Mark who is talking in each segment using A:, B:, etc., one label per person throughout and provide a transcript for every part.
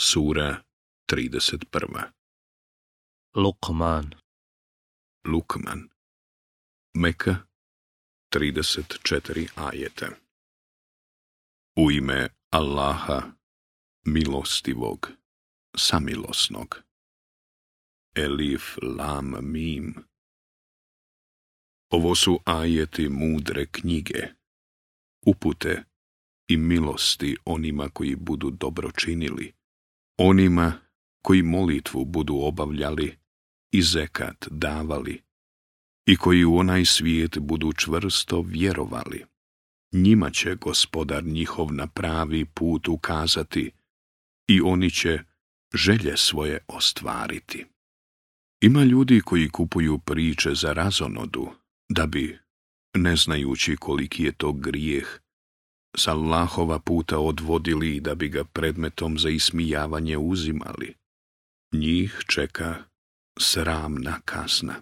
A: Sura 31 Lukman Lukman Meka 34 ajete. U ime Allaha, milostivog, samilosnog Elif Lam Mim Ovo su ajeti mudre knjige, upute i milosti onima koji budu dobro činili Onima koji molitvu budu obavljali i zekat davali i koji u onaj svijet budu čvrsto vjerovali, njima će gospodar njihov na pravi put ukazati i oni će želje svoje ostvariti. Ima ljudi koji kupuju priče za razonodu, da bi, ne znajući koliki je to grijeh, s puta odvodili da bi ga predmetom za ismijavanje uzimali. Njih čeka sramna kazna.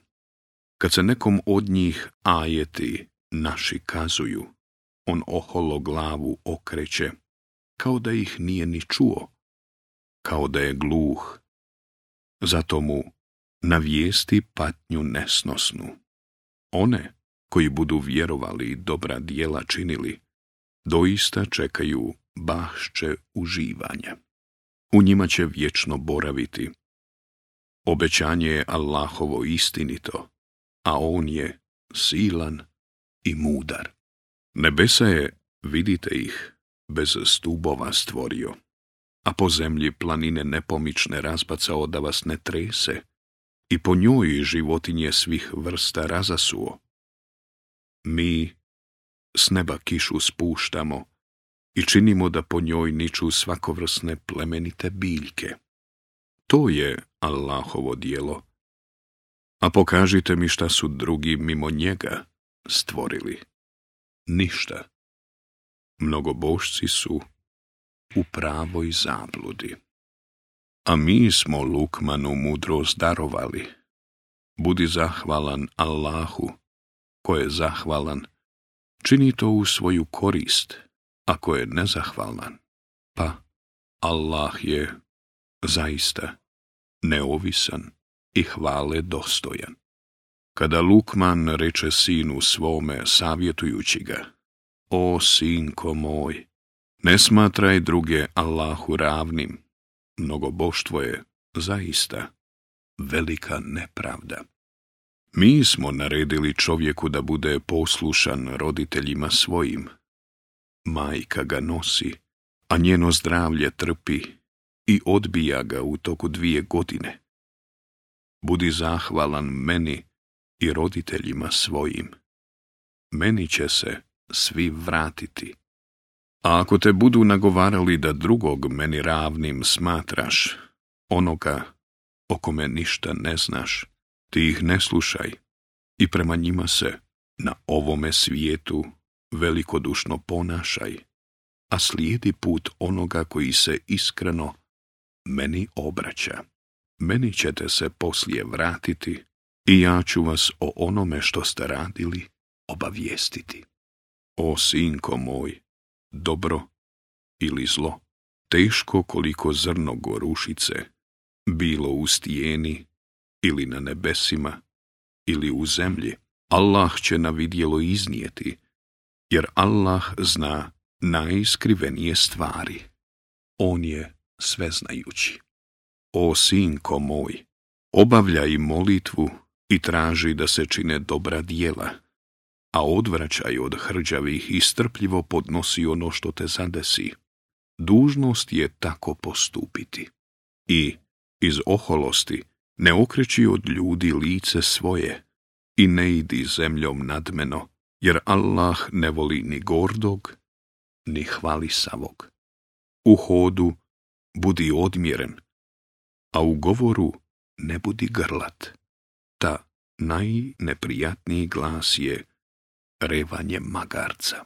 A: Kad se nekom od njih ajeti naši kazuju, on oholo glavu okreće, kao da ih nije ni čuo, kao da je gluh. Zato mu navijesti patnju nesnosnu. One koji budu vjerovali i dobra dijela činili, doista čekaju bašće uživanja. U njima će vječno boraviti. Obećanje je Allahovo istinito, a on je silan i mudar. Nebesa je, vidite ih, bez stubova stvorio, a po zemlji planine nepomične razbacao da vas ne trese i po njoj životinje svih vrsta razasuo. Mi s neba kišu spuštamo i činimo da po njoj niču svakovrsne plemenite biljke. To je Allahovo dijelo. A pokažite mi šta su drugi mimo njega stvorili. Ništa. Mnogobošci su u pravoj zabludi. A mi smo Lukmanu mudrost darovali. Budi zahvalan Allahu, ko je zahvalan čini to u svoju korist, ako je nezahvalan. Pa Allah je zaista neovisan i hvale dostojan. Kada Lukman reče sinu svome, savjetujući ga, O sinko moj, ne smatraj druge Allahu ravnim, boštvo je zaista velika nepravda. Mi smo naredili čovjeku da bude poslušan roditeljima svojim. Majka ga nosi, a njeno zdravlje trpi i odbija ga u toku dvije godine. Budi zahvalan meni i roditeljima svojim. Meni će se svi vratiti. A ako te budu nagovarali da drugog meni ravnim smatraš, onoga o kome ništa ne znaš, ti ih ne slušaj i prema njima se na ovome svijetu velikodušno ponašaj, a slijedi put onoga koji se iskreno meni obraća. Meni ćete se poslije vratiti i ja ću vas o onome što ste radili obavijestiti. O sinko moj, dobro ili zlo, teško koliko zrno gorušice, bilo u stijeni ili na nebesima, ili u zemlji. Allah će na vidjelo iznijeti, jer Allah zna najiskrivenije stvari. On je sveznajući. O sinko moj, obavljaj molitvu i traži da se čine dobra dijela, a odvraćaj od hrđavih i strpljivo podnosi ono što te zadesi. Dužnost je tako postupiti. I, iz oholosti, ne okreći od ljudi lice svoje i ne idi zemljom nadmeno, jer Allah ne voli ni gordog, ni hvalisavog. U hodu budi odmjeren, a u govoru ne budi grlat. Ta najneprijatniji glas je revanje magarca.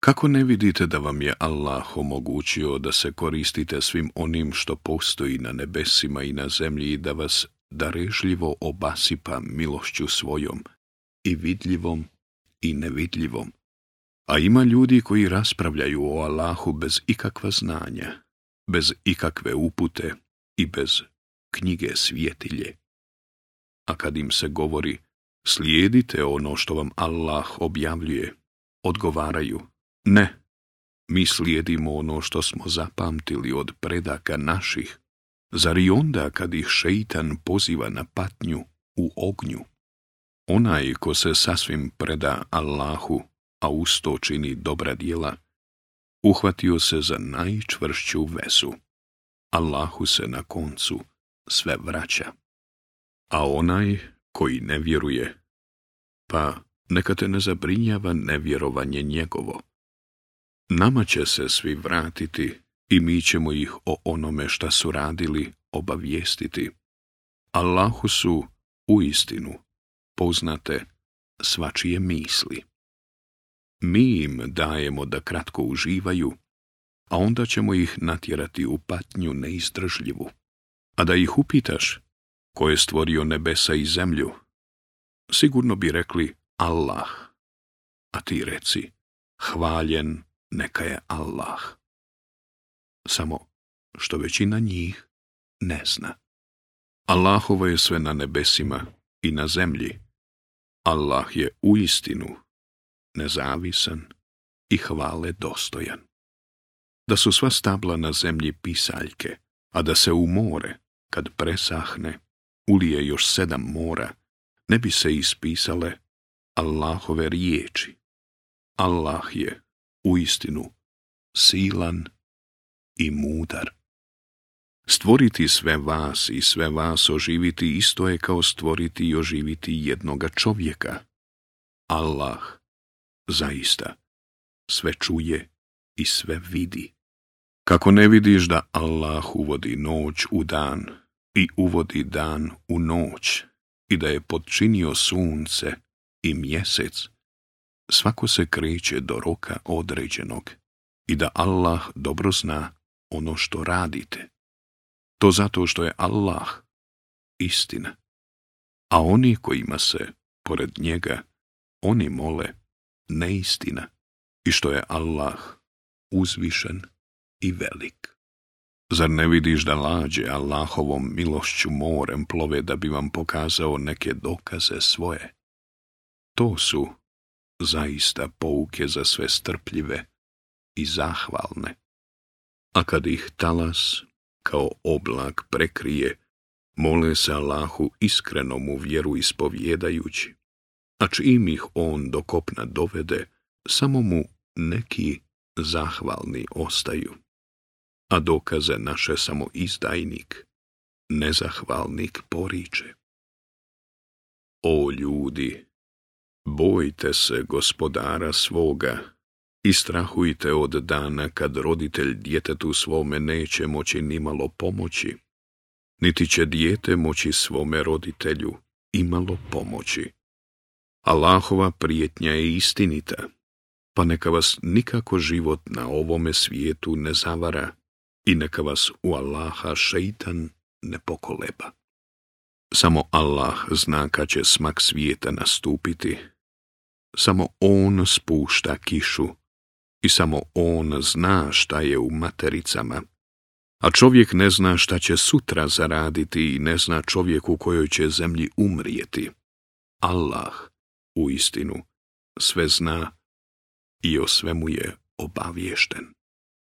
A: Kako ne vidite da vam je Allah omogućio da se koristite svim onim što postoji na nebesima i na zemlji i da vas režljivo obasipa milošću svojom, i vidljivom i nevidljivom. A ima ljudi koji raspravljaju o Allahu bez ikakva znanja, bez ikakve upute i bez knjige svijetilje. A kad im se govori, slijedite ono što vam Allah objavljuje, odgovaraju, ne, mi slijedimo ono što smo zapamtili od predaka naših, Zar i onda kad ih šeitan poziva na patnju u ognju? Onaj ko se sasvim preda Allahu, a usto čini dobra dijela, uhvatio se za najčvršću vezu. Allahu se na koncu sve vraća. A onaj koji ne vjeruje, pa neka te ne zabrinjava nevjerovanje njegovo. Nama će se svi vratiti i mi ćemo ih o onome šta su radili obavijestiti. Allahu su u istinu poznate svačije misli. Mi im dajemo da kratko uživaju, a onda ćemo ih natjerati u patnju neizdržljivu. A da ih upitaš, ko je stvorio nebesa i zemlju, sigurno bi rekli Allah, a ti reci, hvaljen neka je Allah samo što većina njih ne zna. Allahovo je sve na nebesima i na zemlji. Allah je u istinu nezavisan i hvale dostojan. Da su sva stabla na zemlji pisaljke, a da se u more, kad presahne, ulije još sedam mora, ne bi se ispisale Allahove riječi. Allah je u istinu silan i mudar. Stvoriti sve vas i sve vas oživiti isto je kao stvoriti i oživiti jednoga čovjeka. Allah, zaista, sve čuje i sve vidi. Kako ne vidiš da Allah uvodi noć u dan i uvodi dan u noć i da je podčinio sunce i mjesec, svako se kreće do roka određenog i da Allah dobro zna ono što radite. To zato što je Allah istina. A oni kojima se, pored njega, oni mole neistina i što je Allah uzvišen i velik. Zar ne vidiš da lađe Allahovom milošću morem plove da bi vam pokazao neke dokaze svoje? To su zaista pouke za sve strpljive i zahvalne a kad ih talas kao oblak prekrije, mole se Allahu iskreno mu vjeru ispovjedajući, a čim ih on do kopna dovede, samo mu neki zahvalni ostaju. A dokaze naše samo izdajnik, nezahvalnik poriče. O ljudi, bojte se gospodara svoga, i strahujte od dana kad roditelj djetetu svome neće moći nimalo pomoći, niti će dijete moći svome roditelju imalo pomoći. Allahova prijetnja je istinita, pa neka vas nikako život na ovome svijetu ne zavara i neka vas u Allaha šeitan ne pokoleba. Samo Allah zna kad će smak svijeta nastupiti, samo On spušta kišu i samo on zna šta je u matericama. A čovjek ne zna šta će sutra zaraditi i ne zna čovjek u kojoj će zemlji umrijeti. Allah, u istinu, sve zna i o svemu je obaviješten.